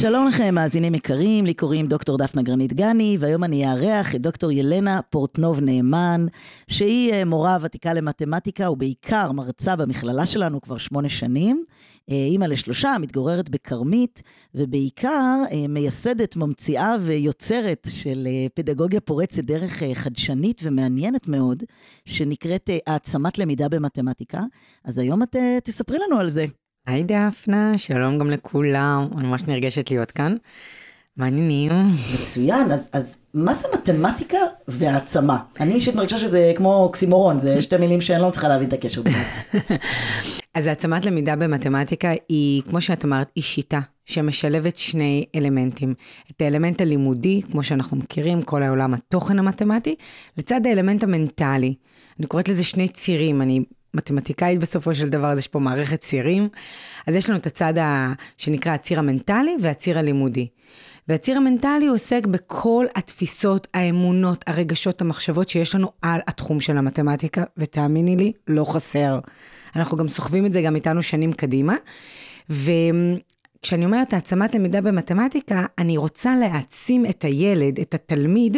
שלום לכם, מאזינים יקרים, לי קוראים דוקטור דפנה גרנית גני, והיום אני אארח את דוקטור ילנה פורטנוב נאמן, שהיא אה, מורה ותיקה למתמטיקה ובעיקר מרצה במכללה שלנו כבר שמונה שנים. אה, אימא לשלושה, מתגוררת בכרמית, ובעיקר אה, מייסדת, ממציאה ויוצרת של פדגוגיה פורצת דרך חדשנית ומעניינת מאוד, שנקראת העצמת למידה במתמטיקה. אז היום את תספרי לנו על זה. היי דפנה, שלום גם לכולם, אני ממש נרגשת להיות כאן. מעניינים. מצוין, אז, אז מה זה מתמטיקה והעצמה? אני אישית מרגישה שזה כמו אוקסימורון, זה שתי מילים שאני לא צריכה להבין את הקשר ביניהם. אז העצמת למידה במתמטיקה היא, כמו שאת אמרת, היא שיטה שמשלבת שני אלמנטים. את האלמנט הלימודי, כמו שאנחנו מכירים, כל העולם התוכן המתמטי, לצד האלמנט המנטלי. אני קוראת לזה שני צירים, אני מתמטיקאית בסופו של דבר, אז יש פה מערכת צירים. אז יש לנו את הצד ה... שנקרא הציר המנטלי והציר הלימודי. והציר המנטלי עוסק בכל התפיסות, האמונות, הרגשות, המחשבות שיש לנו על התחום של המתמטיקה, ותאמיני לי, לא חסר. אנחנו גם סוחבים את זה גם איתנו שנים קדימה. וכשאני אומרת העצמת למידה במתמטיקה, אני רוצה להעצים את הילד, את התלמיד,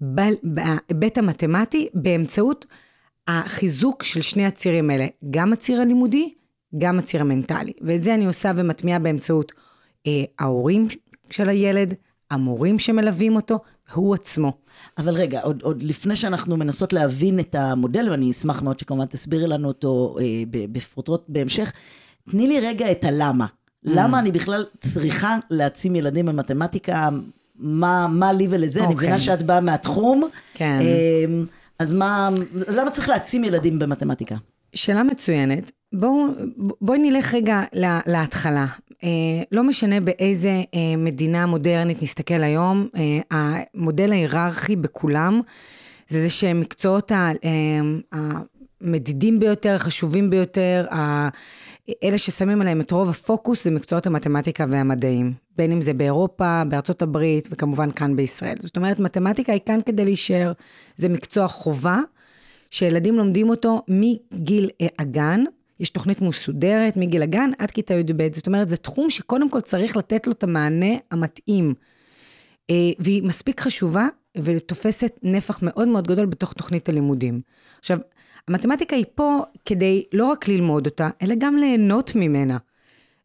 בהיבט המתמטי, באמצעות החיזוק של שני הצירים האלה, גם הציר הלימודי, גם הציר המנטלי. ואת זה אני עושה ומטמיעה באמצעות אה, ההורים של הילד, המורים שמלווים אותו, והוא עצמו. אבל רגע, עוד, עוד לפני שאנחנו מנסות להבין את המודל, ואני אשמח מאוד שכמובן תסבירי לנו אותו אה, בפרוטרוט בהמשך, תני לי רגע את הלמה. Mm. למה אני בכלל צריכה להעצים ילדים במתמטיקה? מה, מה לי ולזה? Okay. אני מבינה אוקיי. שאת באה מהתחום. כן. אה, אז מה, למה צריך להעצים ילדים במתמטיקה? שאלה מצוינת. בואו בוא נלך רגע להתחלה. אה, לא משנה באיזה אה, מדינה מודרנית נסתכל היום, אה, המודל ההיררכי בכולם, זה זה שמקצועות אה, המדידים ביותר, חשובים ביותר, אלה ששמים עליהם את רוב הפוקוס זה מקצועות המתמטיקה והמדעים. בין אם זה באירופה, בארצות הברית וכמובן כאן בישראל. זאת אומרת, מתמטיקה היא כאן כדי להישאר, זה מקצוע חובה, שילדים לומדים אותו מגיל אה, הגן, יש תוכנית מסודרת מגיל הגן עד כיתה י"ב. זאת אומרת, זה תחום שקודם כל צריך לתת לו את המענה המתאים. אה, והיא מספיק חשובה ותופסת נפח מאוד מאוד גדול בתוך תוכנית הלימודים. עכשיו, המתמטיקה היא פה כדי לא רק ללמוד אותה, אלא גם ליהנות ממנה.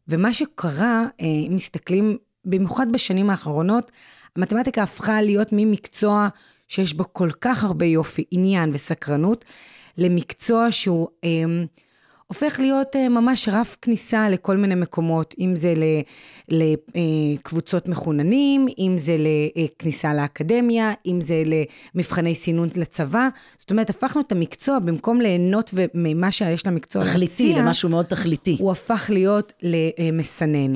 ומה שקרה, אה, אם מסתכלים, במיוחד בשנים האחרונות, המתמטיקה הפכה להיות ממקצוע שיש בו כל כך הרבה יופי, עניין וסקרנות, למקצוע שהוא אה, הופך להיות אה, ממש רף כניסה לכל מיני מקומות, אם זה לקבוצות מחוננים, אם זה לכניסה לאקדמיה, אם זה למבחני סינון לצבא. זאת אומרת, הפכנו את המקצוע, במקום ליהנות ממה שיש למקצוע להציע, תכליתי, למשהו מאוד תכליתי. הוא הפך להיות למסנן.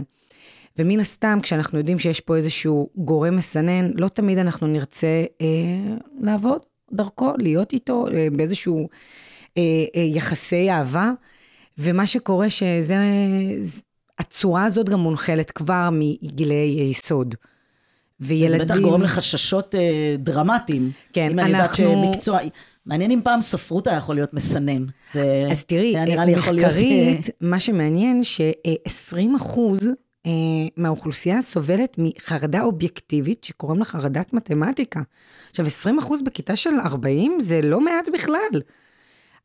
ומן הסתם, כשאנחנו יודעים שיש פה איזשהו גורם מסנן, לא תמיד אנחנו נרצה אה, לעבוד דרכו, להיות איתו אה, באיזשהו אה, אה, יחסי אהבה. ומה שקורה שזה, הצורה הזאת גם מונחלת כבר מגילי יסוד. וילדים... זה בטח גורם לחששות אה, דרמטיים. כן, אם אנחנו... אני יודעת שמקצוע... מעניין אם פעם ספרות היה יכול להיות מסנן. זה... אז תראי, מחקרית, להיות... מה שמעניין ש-20 אחוז אה, מהאוכלוסייה סובלת מחרדה אובייקטיבית שקוראים לה חרדת מתמטיקה. עכשיו, 20 אחוז בכיתה של 40 זה לא מעט בכלל.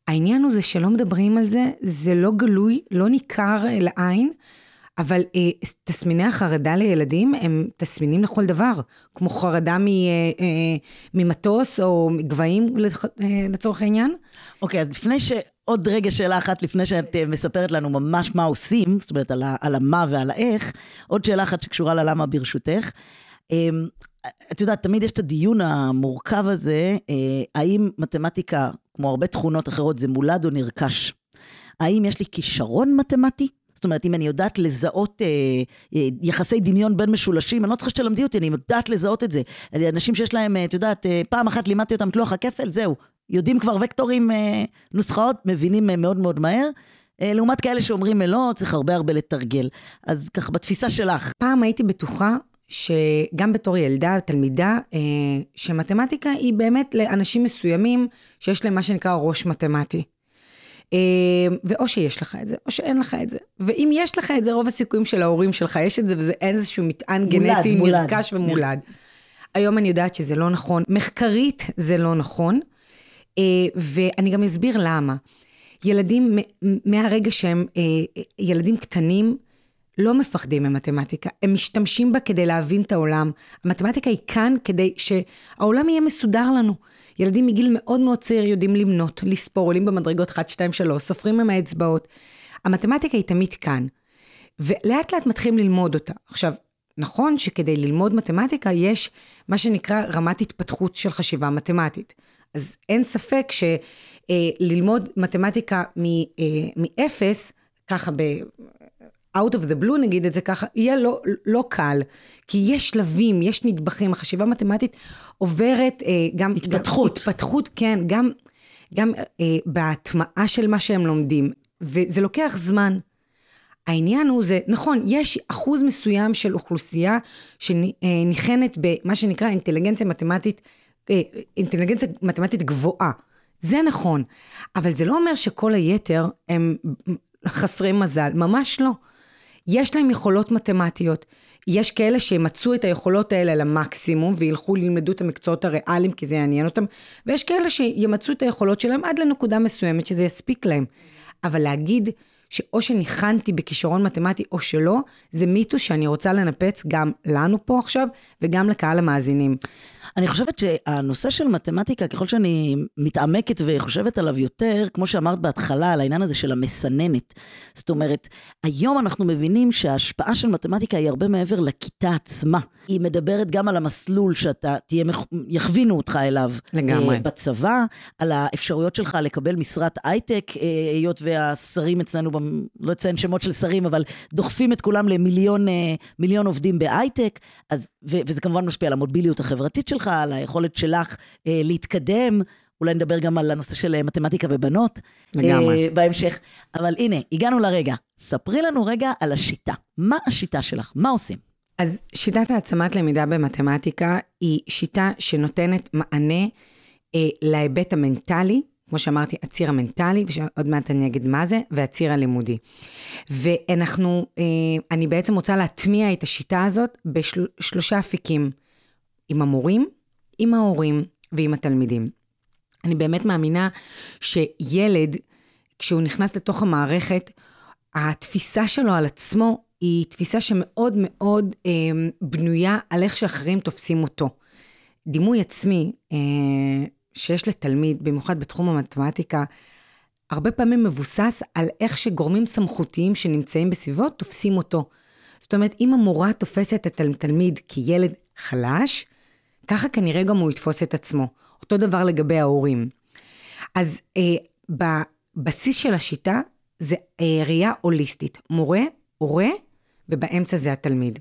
העניין הוא זה שלא מדברים על זה, זה לא גלוי, לא ניכר לעין, אבל אה, תסמיני החרדה לילדים הם תסמינים לכל דבר, כמו חרדה מ, אה, אה, ממטוס או מגבהים אה, לצורך העניין. אוקיי, אז לפני ש... עוד רגע שאלה אחת לפני שאת אה, מספרת לנו ממש מה עושים, זאת אומרת על, ה, על המה ועל האיך, עוד שאלה אחת שקשורה ללמה ברשותך. אמ, את יודעת, תמיד יש את הדיון המורכב הזה, אה, האם מתמטיקה, כמו הרבה תכונות אחרות, זה מולד או נרכש? האם יש לי כישרון מתמטי? זאת אומרת, אם אני יודעת לזהות אה, אה, יחסי דמיון בין משולשים, אני לא צריכה שתלמדי אותי, אני יודעת לזהות את זה. אנשים שיש להם, אה, את יודעת, אה, פעם אחת לימדתי אותם את לוח הכפל, זהו. יודעים כבר וקטורים, אה, נוסחאות, מבינים אה, מאוד מאוד מהר. אה, לעומת כאלה שאומרים אה, לא, צריך הרבה הרבה לתרגל. אז ככה, בתפיסה שלך, פעם הייתי בטוחה שגם בתור ילדה, תלמידה, אה, שמתמטיקה היא באמת לאנשים מסוימים שיש להם מה שנקרא ראש מתמטי. אה, ואו שיש לך את זה, או שאין לך את זה. ואם יש לך את זה, רוב הסיכויים של ההורים שלך יש את זה, וזה איזשהו מטען מולד, גנטי מולד. נרכש ומולד. היום אני יודעת שזה לא נכון. מחקרית זה לא נכון, אה, ואני גם אסביר למה. ילדים, מהרגע שהם ילדים קטנים, לא מפחדים ממתמטיקה, הם משתמשים בה כדי להבין את העולם. המתמטיקה היא כאן כדי שהעולם יהיה מסודר לנו. ילדים מגיל מאוד מאוד צעיר יודעים למנות, לספור, עולים במדרגות 1, 2, 3, סופרים עם האצבעות. המתמטיקה היא תמיד כאן. ולאט לאט מתחילים ללמוד אותה. עכשיו, נכון שכדי ללמוד מתמטיקה יש מה שנקרא רמת התפתחות של חשיבה מתמטית. אז אין ספק שללמוד מתמטיקה מ- אה, מאפס, ככה ב... out of the blue נגיד את זה ככה, יהיה לא, לא קל. כי יש שלבים, יש נדבכים, החשיבה המתמטית עוברת אה, גם... התפתחות. גם, התפתחות, כן, גם, גם אה, בהטמעה של מה שהם לומדים. וזה לוקח זמן. העניין הוא זה, נכון, יש אחוז מסוים של אוכלוסייה שניחנת במה שנקרא אינטליגנציה מתמטית, אה, אינטליגנציה מתמטית גבוהה. זה נכון, אבל זה לא אומר שכל היתר הם חסרי מזל, ממש לא. יש להם יכולות מתמטיות. יש כאלה שימצאו את היכולות האלה למקסימום וילכו ללמדו את המקצועות הריאליים כי זה יעניין אותם, ויש כאלה שימצאו את היכולות שלהם עד לנקודה מסוימת שזה יספיק להם. אבל להגיד שאו שניחנתי בכישרון מתמטי או שלא, זה מיתוס שאני רוצה לנפץ גם לנו פה עכשיו וגם לקהל המאזינים. אני חושבת שהנושא של מתמטיקה, ככל שאני מתעמקת וחושבת עליו יותר, כמו שאמרת בהתחלה, על העניין הזה של המסננת. זאת אומרת, היום אנחנו מבינים שההשפעה של מתמטיקה היא הרבה מעבר לכיתה עצמה. היא מדברת גם על המסלול שאתה תהיה, מח- יכווינו אותך אליו. לגמרי. אה, בצבא, על האפשרויות שלך לקבל משרת הייטק, אה, היות והשרים אצלנו, לא אציין שמות של שרים, אבל דוחפים את כולם למיליון אה, עובדים בהייטק, אז, וזה כמובן משפיע על המוביליות החברתית שלך, על היכולת שלך אה, להתקדם. אולי נדבר גם על הנושא של אה, מתמטיקה ובנות. לגמרי. אה, בהמשך. אבל הנה, הגענו לרגע. ספרי לנו רגע על השיטה. מה השיטה שלך? מה עושים? אז שיטת העצמת למידה במתמטיקה היא שיטה שנותנת מענה אה, להיבט המנטלי, כמו שאמרתי, הציר המנטלי, ועוד מעט אני אגיד מה זה, והציר הלימודי. ואנחנו, אה, אני בעצם רוצה להטמיע את השיטה הזאת בשלושה אפיקים, עם המורים, עם ההורים ועם התלמידים. אני באמת מאמינה שילד, כשהוא נכנס לתוך המערכת, התפיסה שלו על עצמו היא תפיסה שמאוד מאוד אה, בנויה על איך שאחרים תופסים אותו. דימוי עצמי אה, שיש לתלמיד, במיוחד בתחום המתמטיקה, הרבה פעמים מבוסס על איך שגורמים סמכותיים שנמצאים בסביבו תופסים אותו. זאת אומרת, אם המורה תופסת את התלמיד כילד חלש, ככה כנראה גם הוא יתפוס את עצמו. אותו דבר לגבי ההורים. אז אה, בבסיס של השיטה זה אה, ראייה הוליסטית. מורה, הורה, ובאמצע זה התלמיד.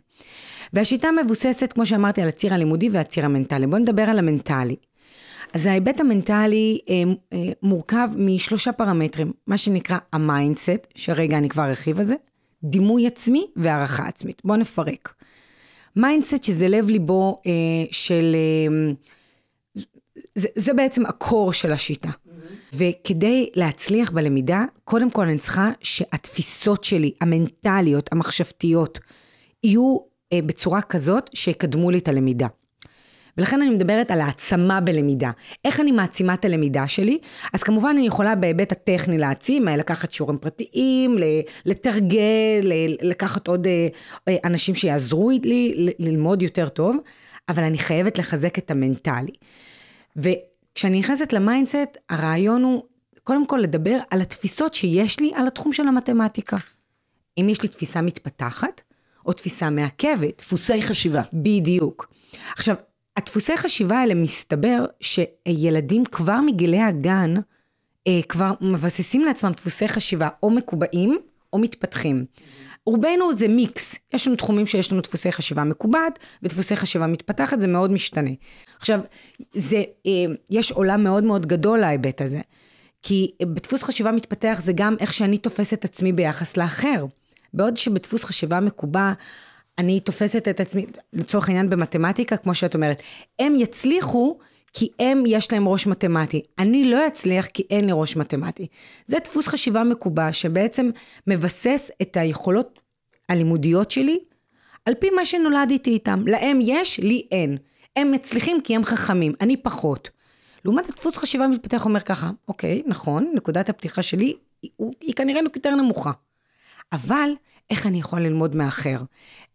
והשיטה מבוססת, כמו שאמרתי, על הציר הלימודי והציר המנטלי. בואו נדבר על המנטלי. אז ההיבט המנטלי אה, אה, מורכב משלושה פרמטרים, מה שנקרא ה mindset, שרגע אני כבר ארחיב על זה, דימוי עצמי והערכה עצמית. בואו נפרק. mindset שזה לב ליבו אה, של... אה, זה, זה בעצם ה core של השיטה. אמ-המ. וכדי להצליח בלמידה, קודם כל אני צריכה שהתפיסות שלי, המנטליות, המחשבתיות, יהיו אה, בצורה כזאת שיקדמו לי את הלמידה. ולכן אני מדברת על העצמה בלמידה. איך אני מעצימה את הלמידה שלי? אז כמובן אני יכולה בהיבט הטכני להעצים, אה, לקחת שיעורים פרטיים, לתרגל, לקחת עוד אה, אה, אנשים שיעזרו לי ללמוד יותר טוב, אבל אני חייבת לחזק את המנטלי. וכשאני נכנסת ל mindset, הרעיון הוא קודם כל לדבר על התפיסות שיש לי על התחום של המתמטיקה. אם יש לי תפיסה מתפתחת, או תפיסה מעכבת. דפוסי חשיבה. בדיוק. עכשיו, הדפוסי חשיבה האלה מסתבר שילדים כבר מגילי הגן, אה, כבר מבססים לעצמם דפוסי חשיבה או מקובעים או מתפתחים. רובנו זה מיקס, יש לנו תחומים שיש לנו דפוסי חשיבה מקובעת ודפוסי חשיבה מתפתחת, זה מאוד משתנה. עכשיו, זה, אה, יש עולם מאוד מאוד גדול להיבט הזה, כי בדפוס חשיבה מתפתח זה גם איך שאני תופסת עצמי ביחס לאחר. בעוד שבדפוס חשיבה מקובע, אני תופסת את עצמי, לצורך העניין במתמטיקה, כמו שאת אומרת, הם יצליחו כי הם, יש להם ראש מתמטי. אני לא אצליח כי אין לי ראש מתמטי. זה דפוס חשיבה מקובע שבעצם מבסס את היכולות הלימודיות שלי על פי מה שנולדתי איתם. להם יש, לי אין. הם מצליחים כי הם חכמים, אני פחות. לעומת זאת, דפוס חשיבה מתפתח אומר ככה, אוקיי, נכון, נקודת הפתיחה שלי היא, היא כנראה יותר נמוכה. אבל איך אני יכול ללמוד מאחר?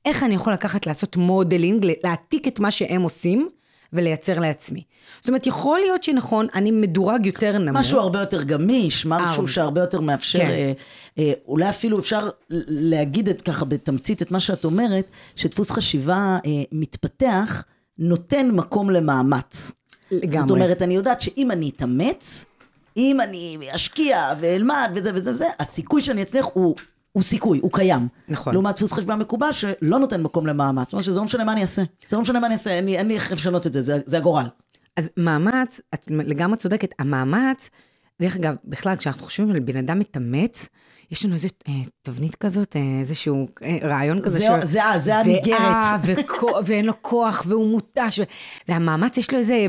איך אני יכול לקחת, לעשות modeling, להעתיק את מה שהם עושים ולייצר לעצמי. זאת אומרת, יכול להיות שנכון, אני מדורג יותר נמוך. משהו הרבה יותר גמיש, משהו הרבה. שהרבה יותר מאפשר, כן. אה, אה, אולי אפילו אפשר להגיד את, ככה בתמצית את מה שאת אומרת, שדפוס חשיבה אה, מתפתח, נותן מקום למאמץ. לגמרי. זאת אומרת, אני יודעת שאם אני אתאמץ, אם אני אשקיע ואלמד וזה וזה וזה, הסיכוי שאני אצליח הוא... הוא סיכוי, הוא קיים. נכון. לעומת דפוס חשיבה מקובע שלא נותן מקום למאמץ. זאת אומרת שזה לא משנה מה אני אעשה. זה לא משנה מה אני אעשה, אין לי- איך לשנות את זה, זה, זה הגורל. אז מאמץ, את לגמרי צודקת, המאמץ, דרך אגב, בכלל, כשאנחנו חושבים על בן אדם מתאמץ, יש לנו איזה אה, תבנית כזאת, אה, איזשהו אה, רעיון כזה. זה- זה ה- זה הניגרת. וכו- ואין לו כוח, והוא מותש, ו- והמאמץ יש לו איזה אה,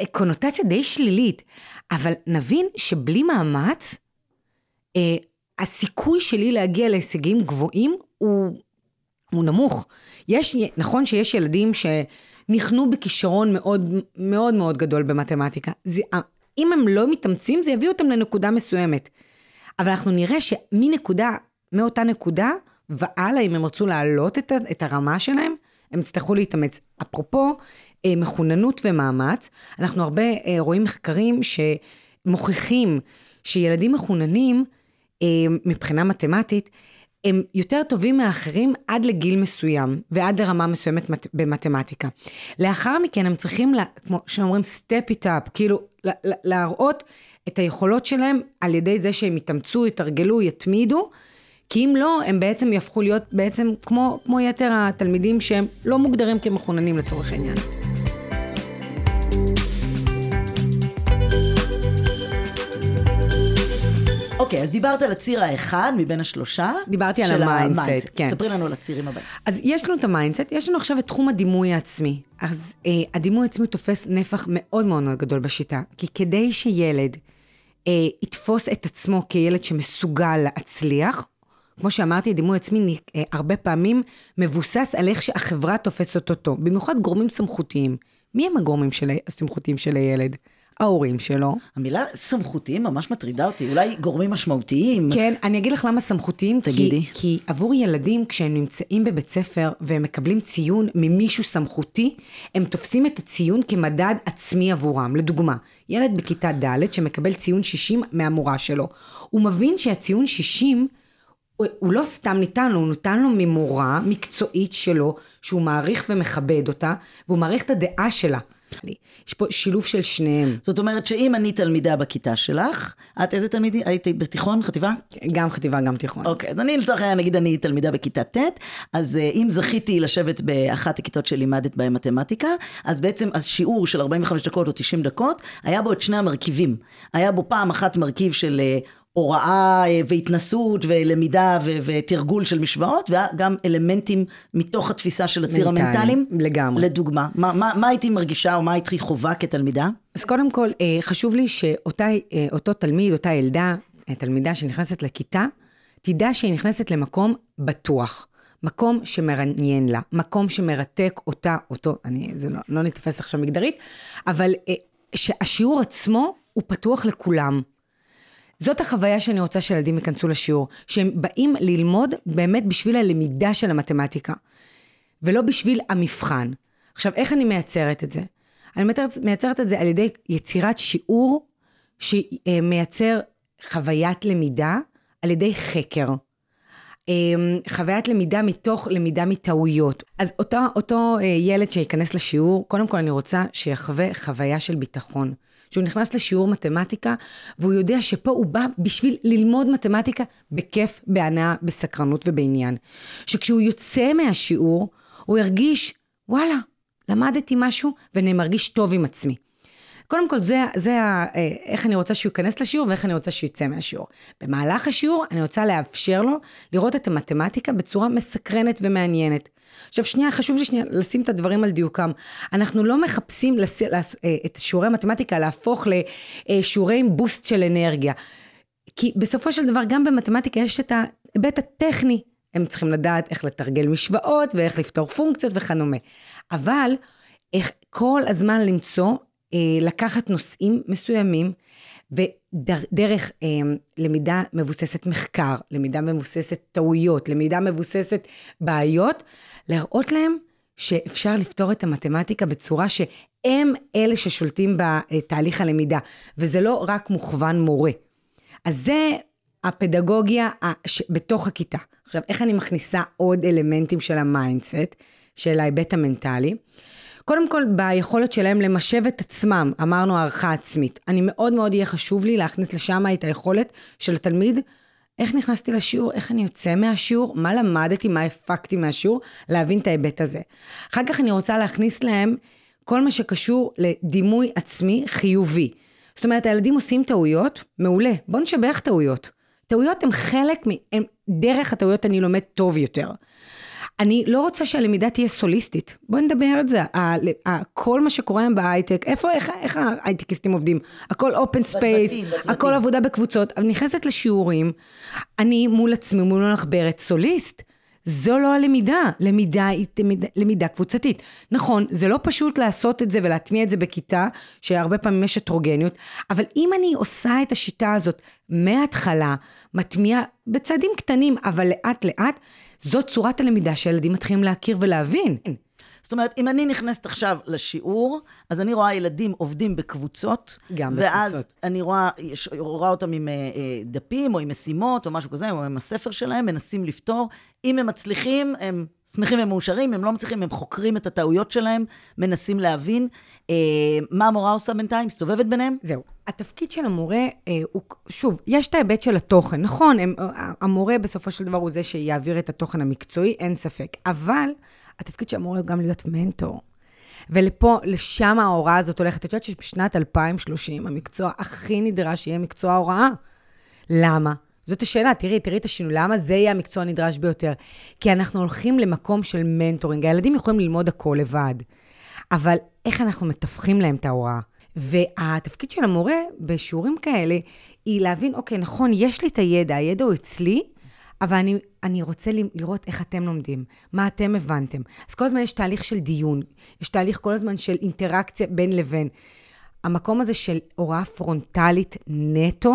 אה, קונוטציה די שלילית. אבל נבין שבלי מאמץ, אה, הסיכוי שלי להגיע להישגים גבוהים הוא, הוא נמוך. יש, נכון שיש ילדים שנכנו בכישרון מאוד מאוד מאוד גדול במתמטיקה. זה, אם הם לא מתאמצים, זה יביא אותם לנקודה מסוימת. אבל אנחנו נראה שמנקודה, מאותה נקודה והלאה, אם הם רצו להעלות את, את הרמה שלהם, הם יצטרכו להתאמץ. אפרופו אה, מחוננות ומאמץ, אנחנו הרבה אה, רואים מחקרים שמוכיחים שילדים מחוננים, מבחינה מתמטית, הם יותר טובים מאחרים עד לגיל מסוים, ועד לרמה מסוימת מת- במתמטיקה. לאחר מכן הם צריכים, לה, כמו שאומרים, step it up, כאילו לה- לה- להראות את היכולות שלהם על ידי זה שהם יתאמצו, יתרגלו, יתמידו, כי אם לא, הם בעצם יהפכו להיות בעצם כמו, כמו יתר התלמידים שהם לא מוגדרים כמחוננים לצורך העניין. אוקיי, אז דיברת על הציר האחד מבין השלושה. דיברתי על ה mindset. כן. ספרי לנו על הצירים הבאים. אז יש לנו את ה mindset, יש לנו עכשיו את תחום הדימוי העצמי. אז אה, הדימוי העצמי תופס נפח מאוד מאוד מאוד גדול בשיטה, כי כדי שילד אה, יתפוס את עצמו כילד שמסוגל להצליח, כמו שאמרתי, דימוי עצמי אה, הרבה פעמים מבוסס על איך שהחברה תופסת אותו, במיוחד גורמים סמכותיים. מי הם הגורמים של, הסמכותיים של הילד? ההורים שלו. המילה סמכותיים ממש מטרידה אותי, אולי גורמים משמעותיים. כן, אני אגיד לך למה סמכותיים. תגידי. כי, כי עבור ילדים, כשהם נמצאים בבית ספר והם מקבלים ציון ממישהו סמכותי, הם תופסים את הציון כמדד עצמי עבורם. לדוגמה, ילד בכיתה ד' שמקבל ציון 60 מהמורה שלו, הוא מבין שהציון 60 הוא, הוא לא סתם ניתן לו, הוא ניתן לו ממורה מקצועית שלו, שהוא מעריך ומכבד אותה, והוא מעריך את הדעה שלה. יש פה שילוב של שניהם. זאת אומרת שאם אני תלמידה בכיתה שלך, את איזה תלמידי? הייתי בתיכון, חטיבה? גם חטיבה, גם תיכון. אוקיי, אז אני לצורך העניין, נגיד אני תלמידה בכיתה ט', אז אה, אם זכיתי לשבת באחת הכיתות שלימדת בהן מתמטיקה, אז בעצם השיעור של 45 דקות או 90 דקות, היה בו את שני המרכיבים. היה בו פעם אחת מרכיב של אה, הוראה אה, והתנסות ולמידה ו- ותרגול של משוואות, וגם אלמנטים מתוך התפיסה של הציר מנטליים, המנטליים. לגמרי. לדוגמה, מה, מה, מה הייתי מרגישה או מה הייתי חובה כתלמידה? אז קודם כל, אה, חשוב לי שאותו תלמיד, אותה ילדה, אה, תלמידה שנכנסת לכיתה, תדע שהיא נכנסת למקום בטוח. מקום שמעניין לה, מקום שמרתק אותה, אותו, אני, זה לא, לא נתפס עכשיו מגדרית, אבל אה, שהשיעור עצמו הוא פתוח לכולם. זאת החוויה שאני רוצה שילדים ייכנסו לשיעור, שהם באים ללמוד באמת בשביל הלמידה של המתמטיקה, ולא בשביל המבחן. עכשיו, איך אני מייצרת את זה? אני מייצרת, את זה על ידי יצירת שיעור שמייצר חוויית למידה על ידי חקר. אמ, חוויית למידה מתוך למידה מטעויות. אז אותו, אותו אה, ילד שייכנס לשיעור, קודם כל אני רוצה שיחווה חוויה של ביטחון. שהוא נכנס לשיעור מתמטיקה, והוא יודע שפה הוא בא בשביל ללמוד מתמטיקה בכיף, בהנאה, בסקרנות ובעניין. שכשהוא יוצא מהשיעור, הוא ירגיש, וואלה, למדתי משהו ואני מרגיש טוב עם עצמי. קודם כל, זה, זה ה, אה, איך אני רוצה שהוא ייכנס לשיעור ואיך אני רוצה שהוא יצא מהשיעור. במהלך השיעור, אני רוצה לאפשר לו לראות את המתמטיקה בצורה מסקרנת ומעניינת. עכשיו, שנייה, חשוב לי שנייה לשים את הדברים על דיוקם. אנחנו לא מחפשים לס, לס, אה, את שיעורי המתמטיקה להפוך לשיעורי עם בוסט של אנרגיה. כי בסופו של דבר, גם במתמטיקה יש את ההיבט הטכני. הם צריכים לדעת איך לתרגל משוואות ואיך לפתור פונקציות וכדומה. אבל איך כל הזמן למצוא לקחת נושאים מסוימים, ודרך אה, למידה מבוססת מחקר, למידה מבוססת טעויות, למידה מבוססת בעיות, להראות להם שאפשר לפתור את המתמטיקה בצורה שהם אלה ששולטים בתהליך הלמידה, וזה לא רק מוכוון מורה. אז זה הפדגוגיה בתוך הכיתה. עכשיו, איך אני מכניסה עוד אלמנטים של ה mindset, של ההיבט המנטלי? קודם כל, ביכולת שלהם למשב את עצמם, אמרנו הערכה עצמית. אני מאוד מאוד יהיה חשוב לי להכניס לשם את היכולת של התלמיד, איך נכנסתי לשיעור, איך אני יוצא מהשיעור, מה למדתי, מה הפקתי מהשיעור, להבין את ההיבט הזה. אחר כך אני רוצה להכניס להם כל מה שקשור לדימוי עצמי חיובי. זאת אומרת, הילדים עושים טעויות, מעולה, בואו נשבח טעויות. טעויות הן חלק, מ... הם, דרך הטעויות אני לומד טוב יותר. אני לא רוצה שהלמידה תהיה סוליסטית. בואי נדבר על זה. כל מה שקורה היום בהייטק, איפה, איך, איך ההייטקיסטים עובדים? הכל open space, הכל עבודה בקבוצות. אבל נכנסת לשיעורים, אני מול עצמי, מול המחברת, סוליסט. זו לא הלמידה, למידה היא למידה, למידה קבוצתית. נכון, זה לא פשוט לעשות את זה ולהטמיע את זה בכיתה, שהרבה פעמים יש הטרוגניות, אבל אם אני עושה את השיטה הזאת מההתחלה, מטמיעה בצעדים קטנים, אבל לאט לאט, זאת צורת הלמידה שהילדים מתחילים להכיר ולהבין. זאת אומרת, אם אני נכנסת עכשיו לשיעור, אז אני רואה ילדים עובדים בקבוצות. גם ואז בקבוצות. אני רואה, יש, רואה אותם עם אה, אה, דפים או עם משימות או משהו כזה, או עם הספר שלהם, מנסים לפתור. אם הם מצליחים, הם שמחים ומאושרים, אם לא מצליחים, הם חוקרים את הטעויות שלהם, מנסים להבין. אה, מה המורה עושה בינתיים? מסתובבת ביניהם? זהו. התפקיד של המורה אה, הוא, שוב, יש את ההיבט של התוכן. נכון, הם, המורה בסופו של דבר הוא זה שיעביר את התוכן המקצועי, אין ספק. אבל התפקיד של המורה הוא גם להיות מנטור. ולפה, לשם ההוראה הזאת הולכת. את יודעת שבשנת 2030 המקצוע הכי נדרש יהיה מקצוע ההוראה. למה? זאת השאלה, תראי, תראי את השינוי, למה זה יהיה המקצוע הנדרש ביותר? כי אנחנו הולכים למקום של מנטורינג. הילדים יכולים ללמוד הכל לבד, אבל איך אנחנו מתווכים להם את ההוראה? והתפקיד של המורה בשיעורים כאלה, היא להבין, אוקיי, נכון, יש לי את הידע, הידע הוא אצלי, אבל אני, אני רוצה לראות איך אתם לומדים, מה אתם הבנתם. אז כל הזמן יש תהליך של דיון, יש תהליך כל הזמן של אינטראקציה בין לבין. המקום הזה של הוראה פרונטלית נטו,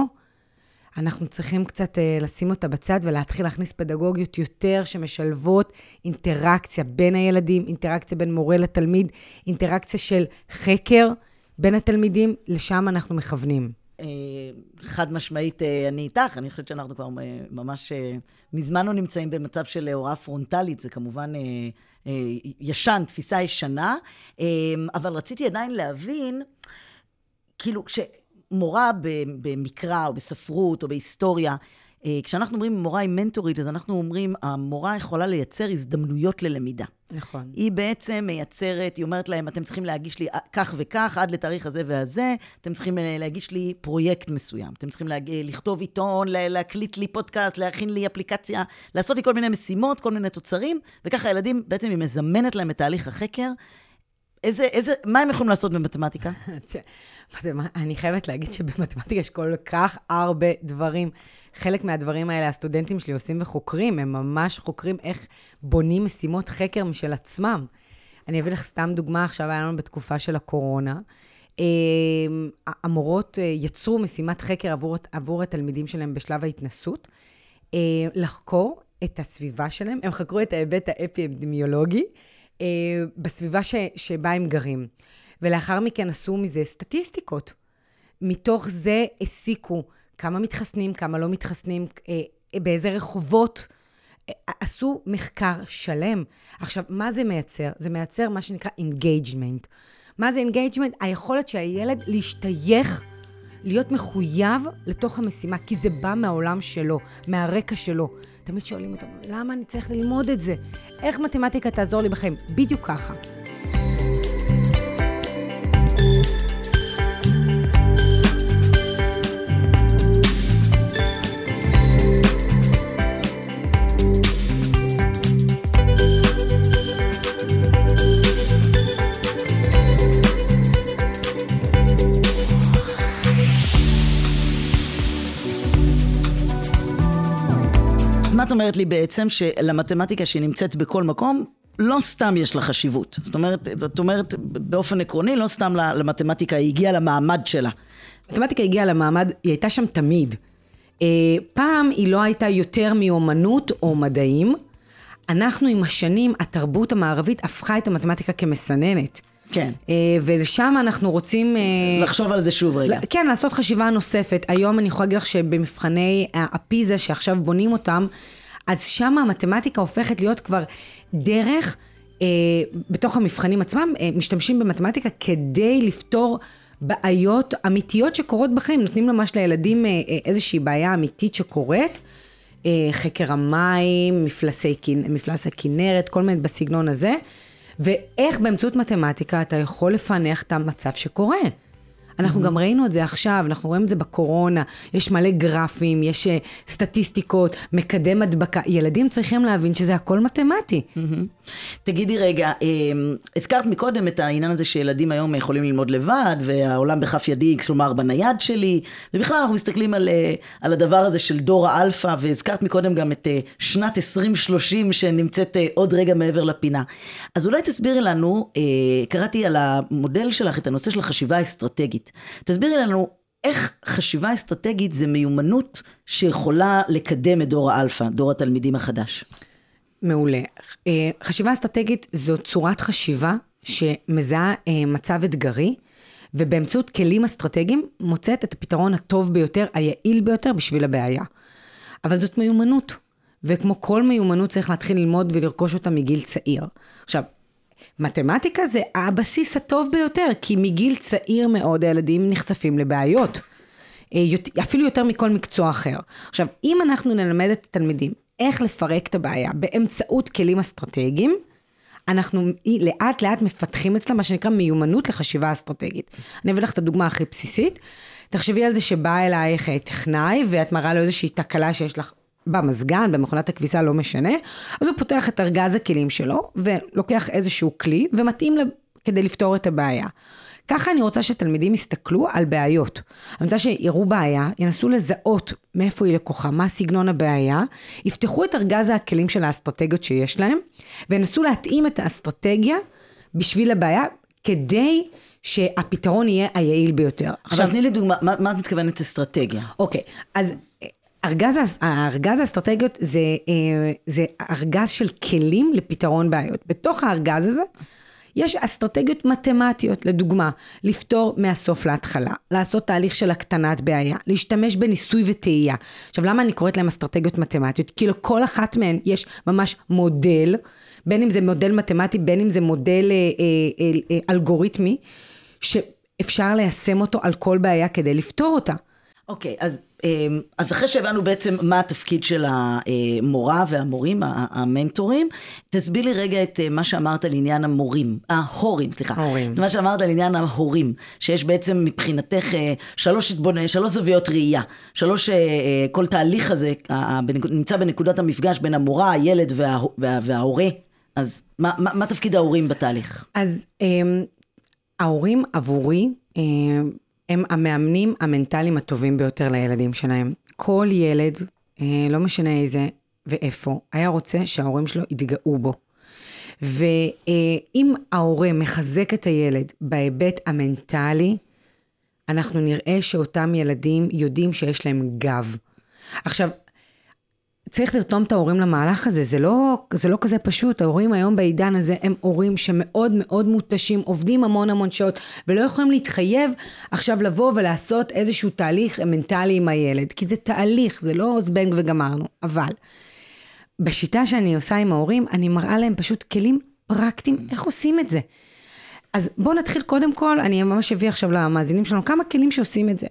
אנחנו צריכים קצת uh, לשים אותה בצד ולהתחיל להכניס פדגוגיות יותר שמשלבות אינטראקציה בין הילדים, אינטראקציה בין מורה לתלמיד, אינטראקציה של חקר בין התלמידים, לשם אנחנו מכוונים. אה, חד משמעית, אה, אני איתך, אני חושבת שאנחנו כבר ממש מזמן לא נמצאים במצב של הוראה פרונטלית, זה כמובן ישן, תפיסה ישנה, אבל רציתי עדיין להבין, כאילו, כש... מורה במקרא או בספרות או בהיסטוריה, אה, כשאנחנו אומרים מורה היא מנטורית, אז אנחנו אומרים, המורה יכולה לייצר הזדמנויות ללמידה. נכון. היא בעצם מייצרת, היא אומרת להם, אתם צריכים להגיש לי כך וכך, עד לתאריך הזה והזה, אתם צריכים אה, להגיש לי פרויקט מסוים, אתם צריכים להג... לכתוב עיתון, להקליט לי פודקאסט, להכין לי אפליקציה, לעשות לי כל מיני משימות, כל מיני תוצרים, וככה הילדים, בעצם היא מזמנת להם את תהליך החקר. איזה, איזה, מה הם יכולים לעשות במתמטיקה? אני חייבת להגיד שבמתמטיקה יש כל כך הרבה דברים. חלק מהדברים האלה הסטודנטים שלי עושים וחוקרים, הם ממש חוקרים איך בונים משימות חקר משל עצמם. אני אביא לך סתם דוגמה, עכשיו היה לנו בתקופה של הקורונה. אה, המורות אה, יצרו משימת חקר עבור, עבור התלמידים שלהם בשלב ההתנסות, אה, לחקור את הסביבה שלהם, הם חקרו את ההיבט האפידמיולוגי אה, בסביבה ש, שבה הם גרים. ולאחר מכן עשו מזה סטטיסטיקות. מתוך זה הסיקו כמה מתחסנים, כמה לא מתחסנים, אה, באיזה רחובות. אה, עשו מחקר שלם. עכשיו, מה זה מייצר? זה מייצר מה שנקרא engagement. מה זה engagement? היכולת של הילד להשתייך, להיות מחויב לתוך המשימה, כי זה בא מהעולם שלו, מהרקע שלו. תמיד שואלים אותנו, למה אני צריך ללמוד את זה? איך מתמטיקה תעזור לי בחיים? בדיוק ככה. את אומרת לי בעצם שלמתמטיקה שהיא נמצאת בכל מקום, לא סתם יש לה חשיבות. זאת אומרת, זאת אומרת, באופן עקרוני, לא סתם למתמטיקה היא הגיעה למעמד שלה. מתמטיקה הגיעה למעמד, היא הייתה שם תמיד. אה, פעם היא לא הייתה יותר מאומנות או מדעים. אנחנו עם השנים, התרבות המערבית הפכה את המתמטיקה כמסננת. כן. אה, ולשם אנחנו רוצים... אה, לחשוב על זה שוב רגע. כן, לעשות חשיבה נוספת. היום אני יכולה להגיד לך שבמבחני הפיזה שעכשיו בונים אותם, אז שם המתמטיקה הופכת להיות כבר דרך, אה, בתוך המבחנים עצמם, אה, משתמשים במתמטיקה כדי לפתור בעיות אמיתיות שקורות בחיים. נותנים ממש לילדים אה, אה, איזושהי בעיה אמיתית שקורית. אה, חקר המים, מפלסי, מפלס הכנרת, כל מיני בסגנון הזה. ואיך באמצעות מתמטיקה אתה יכול לפענח את המצב שקורה. אנחנו גם ראינו את זה עכשיו, אנחנו רואים את זה בקורונה, יש מלא גרפים, יש אה, סטטיסטיקות, מקדם הדבקה. ילדים צריכים להבין שזה הכל מתמטי. תגידי רגע, אה, הזכרת מקודם את העניין הזה שילדים היום יכולים ללמוד לבד, והעולם בכף ידי, כלומר בנייד שלי, ובכלל אנחנו מסתכלים על, אה, על הדבר הזה של דור האלפא, והזכרת מקודם גם את אה, שנת 2030 שנמצאת אה, עוד רגע מעבר לפינה. אז אולי תסבירי לנו, אה, קראתי על המודל שלך את הנושא של החשיבה האסטרטגית. תסבירי לנו איך חשיבה אסטרטגית זה מיומנות שיכולה לקדם את דור האלפא, דור התלמידים החדש. מעולה. אה, חשיבה אסטרטגית זו צורת חשיבה שמזהה אה, מצב אתגרי, ובאמצעות כלים אסטרטגיים מוצאת את הפתרון הטוב ביותר, היעיל ביותר בשביל הבעיה. אבל זאת מיומנות, וכמו כל מיומנות צריך להתחיל ללמוד ולרכוש אותה מגיל צעיר. עכשיו, מתמטיקה זה הבסיס הטוב ביותר, כי מגיל צעיר מאוד הילדים נחשפים לבעיות. אה, אפילו יותר מכל מקצוע אחר. עכשיו, אם אנחנו נלמד את התלמידים איך לפרק את הבעיה באמצעות כלים אסטרטגיים, אנחנו לאט לאט מפתחים אצלם מה שנקרא מיומנות לחשיבה אסטרטגית. אני אביא לך את הדוגמה הכי בסיסית. תחשבי על זה שבא אלייך טכנאי ואת מראה לו איזושהי תקלה שיש לך במזגן, במכונת הכביסה, לא משנה, אז הוא פותח את ארגז הכלים שלו ולוקח איזשהו כלי ומתאים לה כדי לפתור את הבעיה. ככה אני רוצה שתלמידים יסתכלו על בעיות. אני רוצה שיראו בעיה, ינסו לזהות מאיפה היא לקוחה, מה סגנון הבעיה, יפתחו את ארגז הכלים של האסטרטגיות שיש להם, וינסו להתאים את האסטרטגיה בשביל הבעיה, כדי שהפתרון יהיה היעיל ביותר. עכשיו תני לי דוגמה, מה, מה את מתכוונת אסטרטגיה? אוקיי, אז ארגז, הארגז האסטרטגיות זה, אה, זה ארגז של כלים לפתרון בעיות. בתוך הארגז הזה יש אסטרטגיות מתמטיות, לדוגמה, לפתור מהסוף להתחלה, לעשות תהליך של הקטנת בעיה, להשתמש בניסוי וטעייה. עכשיו, למה אני קוראת להם אסטרטגיות מתמטיות? כי לכל אחת מהן יש ממש מודל, בין אם זה מודל מתמטי, בין אם זה מודל אה, אה, אה, אה, אלגוריתמי, שאפשר ליישם אותו על כל בעיה כדי לפתור אותה. אוקיי, אז, אמ, אז אחרי שהבנו בעצם מה התפקיד של המורה והמורים, המנטורים, תסביר לי רגע את אה, מה שאמרת על עניין המורים, ההורים, סליחה. ההורים. מה שאמרת על עניין ההורים, שיש בעצם מבחינתך אה, שלוש, התבונ... שלוש זוויות ראייה, שלוש, אה, כל תהליך הזה נמצא בנקודת המפגש בין המורה, הילד וה... וה... וההורה. אז מה, מה, מה תפקיד ההורים בתהליך? אז אמ, ההורים עבורי אמ, הם המאמנים המנטליים הטובים ביותר לילדים שלהם. כל ילד, אה, לא משנה איזה ואיפה, היה רוצה שההורים שלו יתגאו בו. ואם ההורה מחזק את הילד בהיבט המנטלי, אנחנו נראה שאותם ילדים יודעים שיש להם גב. עכשיו, צריך לרתום את ההורים למהלך הזה, זה לא, זה לא כזה פשוט. ההורים היום בעידן הזה הם הורים שמאוד מאוד מותשים, עובדים המון המון שעות, ולא יכולים להתחייב עכשיו לבוא ולעשות איזשהו תהליך מנטלי עם הילד, כי זה תהליך, זה לא זבנג וגמרנו. אבל בשיטה שאני עושה עם ההורים, אני מראה להם פשוט כלים פרקטיים, איך עושים את זה. אז בואו נתחיל קודם כל, אני ממש אביא עכשיו למאזינים שלנו כמה כלים שעושים את זה.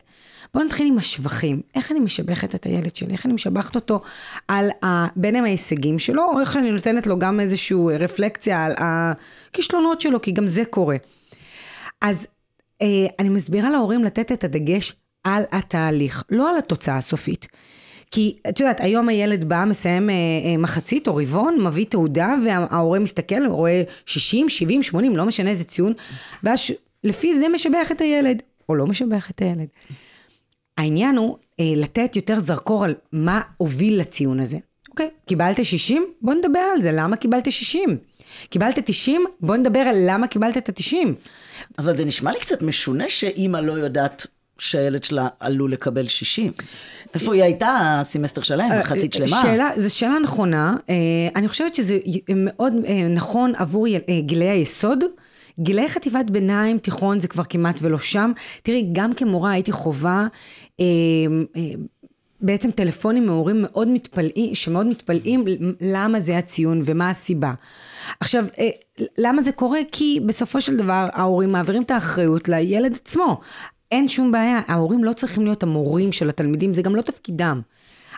בואו נתחיל עם השבחים. איך אני משבחת את הילד שלי? איך אני משבחת אותו על ה... בין אם ההישגים שלו, או איך אני נותנת לו גם איזושהי רפלקציה על הכישלונות שלו, כי גם זה קורה. אז אה, אני מסבירה להורים לתת את הדגש על התהליך, לא על התוצאה הסופית. כי את יודעת, היום הילד בא, מסיים אה, אה, מחצית או רבעון, מביא תעודה, וההורה מסתכל, רואה 60, 70, 80, לא משנה איזה ציון, ואז לפי זה משבח את הילד, או לא משבח את הילד. העניין הוא אה, לתת יותר זרקור על מה הוביל לציון הזה. אוקיי, קיבלת 60? בוא נדבר על זה, למה קיבלת 60? קיבלת 90? בוא נדבר על למה קיבלת את ה-90. אבל זה נשמע לי קצת משונה שאימא לא יודעת שהילד שלה עלול לקבל 60. איפה היא הייתה הסמסטר שלהם, מחצית שלמה? שאלה, זו שאלה נכונה. אה, אני חושבת שזה מאוד אה, נכון עבור יל- אה, גילי היסוד. גילי חטיבת ביניים, תיכון, זה כבר כמעט ולא שם. תראי, גם כמורה הייתי אה, אה, בעצם טלפונים מהורים מאוד מתפלאים, שמאוד מתפלאים למה זה הציון ומה הסיבה. עכשיו, אה, למה זה קורה? כי בסופו של דבר ההורים מעבירים את האחריות לילד עצמו. אין שום בעיה, ההורים לא צריכים להיות המורים של התלמידים, זה גם לא תפקידם.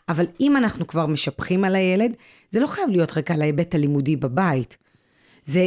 אבל אם אנחנו כבר משפכים על הילד, זה לא חייב להיות רק על ההיבט הלימודי בבית. זה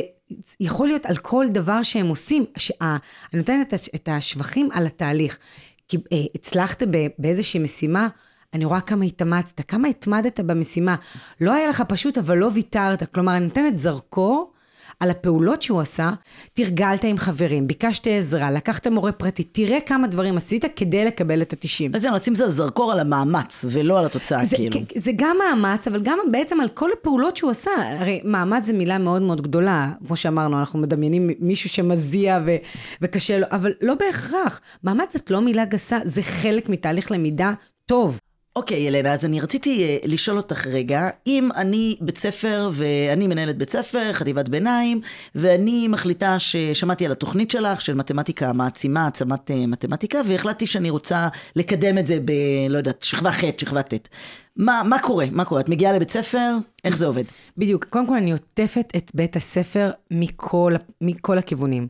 יכול להיות על כל דבר שהם עושים. שה, אני נותנת את השבחים על התהליך. כי אה, הצלחת באיזושהי משימה, אני רואה כמה התאמצת, כמה התמדת במשימה. לא היה לך פשוט, אבל לא ויתרת. כלומר, אני נותנת זרקור על הפעולות שהוא עשה, תרגלת עם חברים, ביקשת עזרה, לקחת מורה פרטי, תראה כמה דברים עשית כדי לקבל את ה-90. בעצם רצים את הזרקור על המאמץ, ולא על התוצאה, זה, כאילו. זה גם מאמץ, אבל גם בעצם על כל הפעולות שהוא עשה. הרי מאמץ זה מילה מאוד מאוד גדולה. כמו שאמרנו, אנחנו מדמיינים מישהו שמזיע ו- וקשה לו, אבל לא בהכרח. מאמץ זאת לא מילה גסה, זה חלק מתהליך למידה טוב. אוקיי, ילנה, אז אני רציתי uh, לשאול אותך רגע, אם אני בית ספר, ואני מנהלת בית ספר, חטיבת ביניים, ואני מחליטה ששמעתי על התוכנית שלך, של מתמטיקה מעצימה, העצמת uh, מתמטיקה, והחלטתי שאני רוצה לקדם את זה ב... לא יודעת, שכבה ח', שכבה ט'. מה, מה קורה? מה קורה? את מגיעה לבית ספר, איך זה עובד? בדיוק. קודם כל, אני עוטפת את בית הספר מכל, מכל הכיוונים.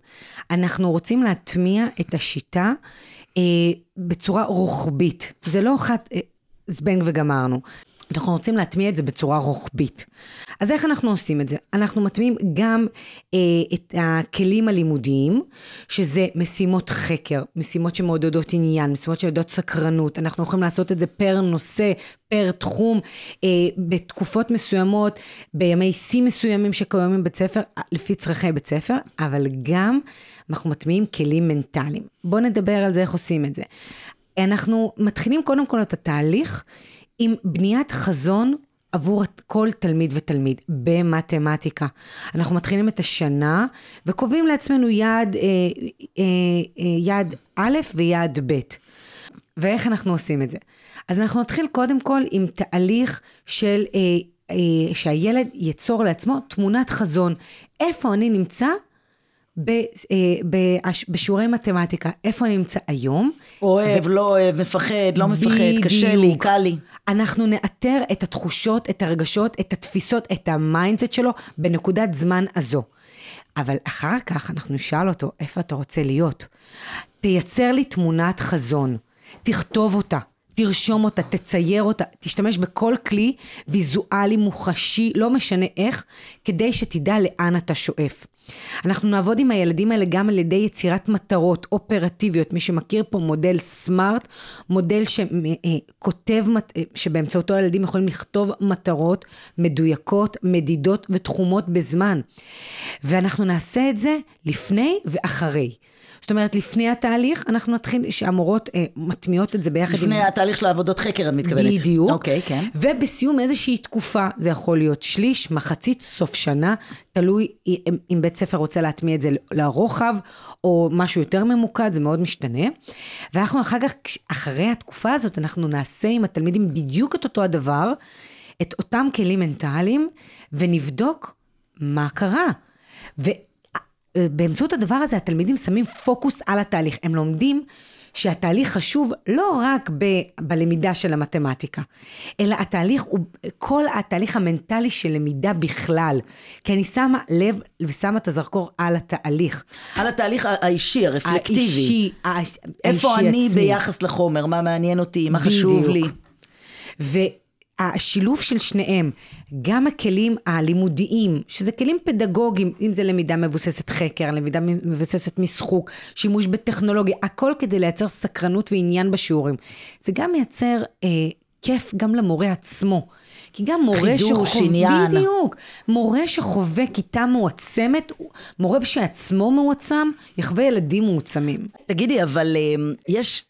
אנחנו רוצים להטמיע את השיטה אה, בצורה רוחבית. זה לא אחת... אה, זבנג וגמרנו. אנחנו רוצים להטמיע את זה בצורה רוחבית. אז איך אנחנו עושים את זה? אנחנו מטמיעים גם אה, את הכלים הלימודיים, שזה משימות חקר, משימות שמעודדות עניין, משימות שמעודדות סקרנות. אנחנו יכולים לעשות את זה פר נושא, פר תחום, אה, בתקופות מסוימות, בימי שיא מסוימים שקיימים בבית ספר, לפי צרכי בית ספר, אבל גם אנחנו מטמיעים כלים מנטליים. בואו נדבר על זה, איך עושים את זה. אנחנו מתחילים קודם כל את התהליך עם בניית חזון עבור כל תלמיד ותלמיד במתמטיקה. אנחנו מתחילים את השנה וקובעים לעצמנו יעד, אה, אה, אה, יעד א' ויעד ב'. ואיך אנחנו עושים את זה? אז אנחנו נתחיל קודם כל עם תהליך של אה, אה, שהילד ייצור לעצמו תמונת חזון. איפה אני נמצא אה, בשיעורי מתמטיקה, איפה אני נמצא היום. אוהב, ו... לא אוהב, מפחד, לא מפחד, בדיוק. קשה לי, קל לי. אנחנו נאתר את התחושות, את הרגשות, את התפיסות, את ה mindset שלו בנקודת זמן הזו. אבל אחר כך אנחנו נשאל אותו, איפה אתה רוצה להיות? תייצר לי תמונת חזון, תכתוב אותה. תרשום אותה, תצייר אותה, תשתמש בכל כלי ויזואלי, מוחשי, לא משנה איך, כדי שתדע לאן אתה שואף. אנחנו נעבוד עם הילדים האלה גם על ידי יצירת מטרות אופרטיביות. מי שמכיר פה מודל סמארט, מודל שכותב, שבאמצעותו הילדים יכולים לכתוב מטרות מדויקות, מדידות ותחומות בזמן. ואנחנו נעשה את זה לפני ואחרי. זאת אומרת, לפני התהליך, אנחנו נתחיל, שהמורות אה, מטמיעות את זה ביחד לפני עם... התהליך של העבודות חקר, את מתכוונת. בדיוק. אוקיי, כן. ובסיום איזושהי תקופה, זה יכול להיות שליש, מחצית, סוף שנה, תלוי אם, אם בית ספר רוצה להטמיע את זה לרוחב, או משהו יותר ממוקד, זה מאוד משתנה. ואנחנו אחר כך, אחרי התקופה הזאת, אנחנו נעשה עם התלמידים בדיוק את אותו הדבר, את אותם כלים מנטליים, ונבדוק מה קרה. ו... באמצעות הדבר הזה התלמידים שמים פוקוס על התהליך. הם לומדים שהתהליך חשוב לא רק ב, בלמידה של המתמטיקה, אלא התהליך הוא כל התהליך המנטלי של למידה בכלל. כי אני שמה לב ושמה את הזרקור על התהליך. על התהליך האישי, הרפלקטיבי. האישי, איפה האישי אני עצמי. ביחס לחומר, מה מעניין אותי, מה חשוב לי. בדיוק. והשילוב של שניהם, גם הכלים הלימודיים, שזה כלים פדגוגיים, אם זה למידה מבוססת חקר, למידה מבוססת משחוק, שימוש בטכנולוגיה, הכל כדי לייצר סקרנות ועניין בשיעורים. זה גם מייצר אה, כיף גם למורה עצמו. כי גם מורה שחווה, עניין. בדיוק, מורה שחווה כיתה מועצמת, מורה שעצמו מועצם, יחווה ילדים מועצמים. תגידי, אבל אה, יש...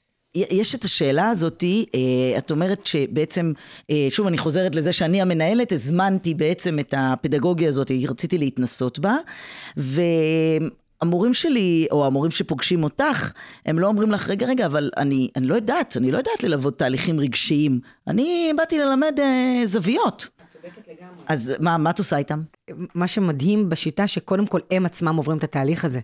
יש את השאלה הזאתי, אה, את אומרת שבעצם, אה, שוב אני חוזרת לזה שאני המנהלת, הזמנתי בעצם את הפדגוגיה הזאת, רציתי להתנסות בה, והמורים שלי, או המורים שפוגשים אותך, הם לא אומרים לך, רגע, רגע, אבל אני, אני לא יודעת, אני לא יודעת ללוות תהליכים רגשיים, אני באתי ללמד אה, זוויות. אז מה, מה את עושה איתם? מה שמדהים בשיטה, שקודם כל הם עצמם עוברים את התהליך הזה.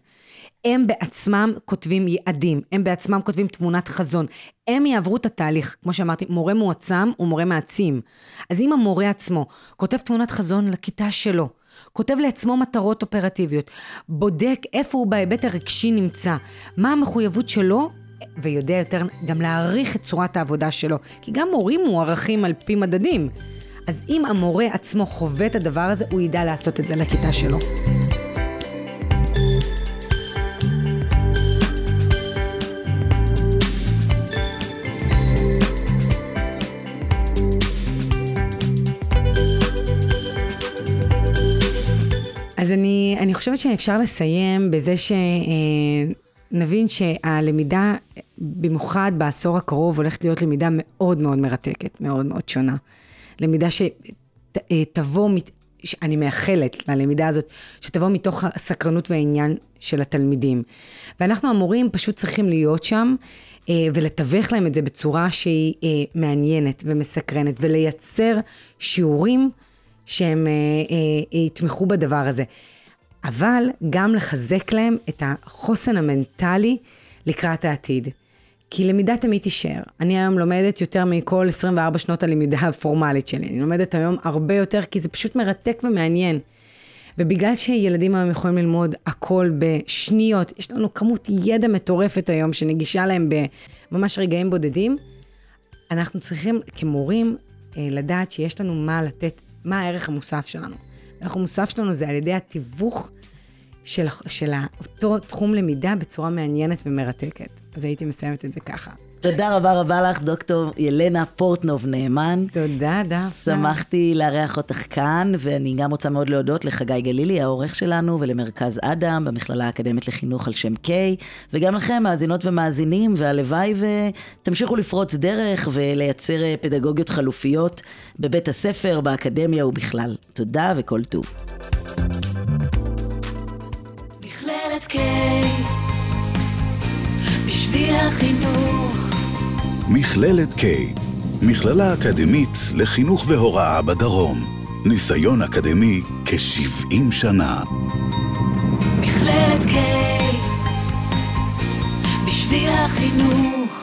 הם בעצמם כותבים יעדים, הם בעצמם כותבים תמונת חזון. הם יעברו את התהליך, כמו שאמרתי, מורה מועצם הוא מורה מעצים. אז אם המורה עצמו כותב תמונת חזון לכיתה שלו, כותב לעצמו מטרות אופרטיביות, בודק איפה הוא בהיבט הרגשי נמצא, מה המחויבות שלו, ויודע יותר גם להעריך את צורת העבודה שלו, כי גם מורים מוערכים על פי מדדים. אז אם המורה עצמו חווה את הדבר הזה, הוא ידע לעשות את זה לכיתה שלו. אז אני, אני חושבת שאפשר לסיים בזה שנבין שהלמידה, במיוחד בעשור הקרוב, הולכת להיות למידה מאוד מאוד מרתקת, מאוד מאוד שונה. למידה שתבוא, אני מאחלת ללמידה הזאת, שתבוא מתוך הסקרנות והעניין של התלמידים. ואנחנו המורים פשוט צריכים להיות שם ולתווך להם את זה בצורה שהיא מעניינת ומסקרנת, ולייצר שיעורים שהם יתמכו בדבר הזה. אבל גם לחזק להם את החוסן המנטלי לקראת העתיד. כי למידה תמיד תישאר. אני היום לומדת יותר מכל 24 שנות הלמידה הפורמלית שלי. אני לומדת היום הרבה יותר, כי זה פשוט מרתק ומעניין. ובגלל שילדים היום יכולים ללמוד הכל בשניות, יש לנו כמות ידע מטורפת היום שנגישה להם בממש רגעים בודדים, אנחנו צריכים כמורים לדעת שיש לנו מה לתת, מה הערך המוסף שלנו. הערך המוסף שלנו זה על ידי התיווך של, של אותו תחום למידה בצורה מעניינת ומרתקת. אז הייתי מסיימת את זה ככה. תודה רבה רבה לך, דוקטור ילנה פורטנוב נאמן. תודה, דפנה. שמחתי לארח אותך כאן, ואני גם רוצה מאוד להודות לחגי גלילי, העורך שלנו, ולמרכז אדם, במכללה האקדמית לחינוך על שם קיי, וגם לכם, מאזינות ומאזינים, והלוואי ותמשיכו לפרוץ דרך ולייצר פדגוגיות חלופיות בבית הספר, באקדמיה ובכלל. תודה וכל טוב. מכללת K בשביל החינוך מכללת K, מכללה אקדמית לחינוך והוראה בדרום. ניסיון אקדמי כ-70 שנה. מכללת K בשביל החינוך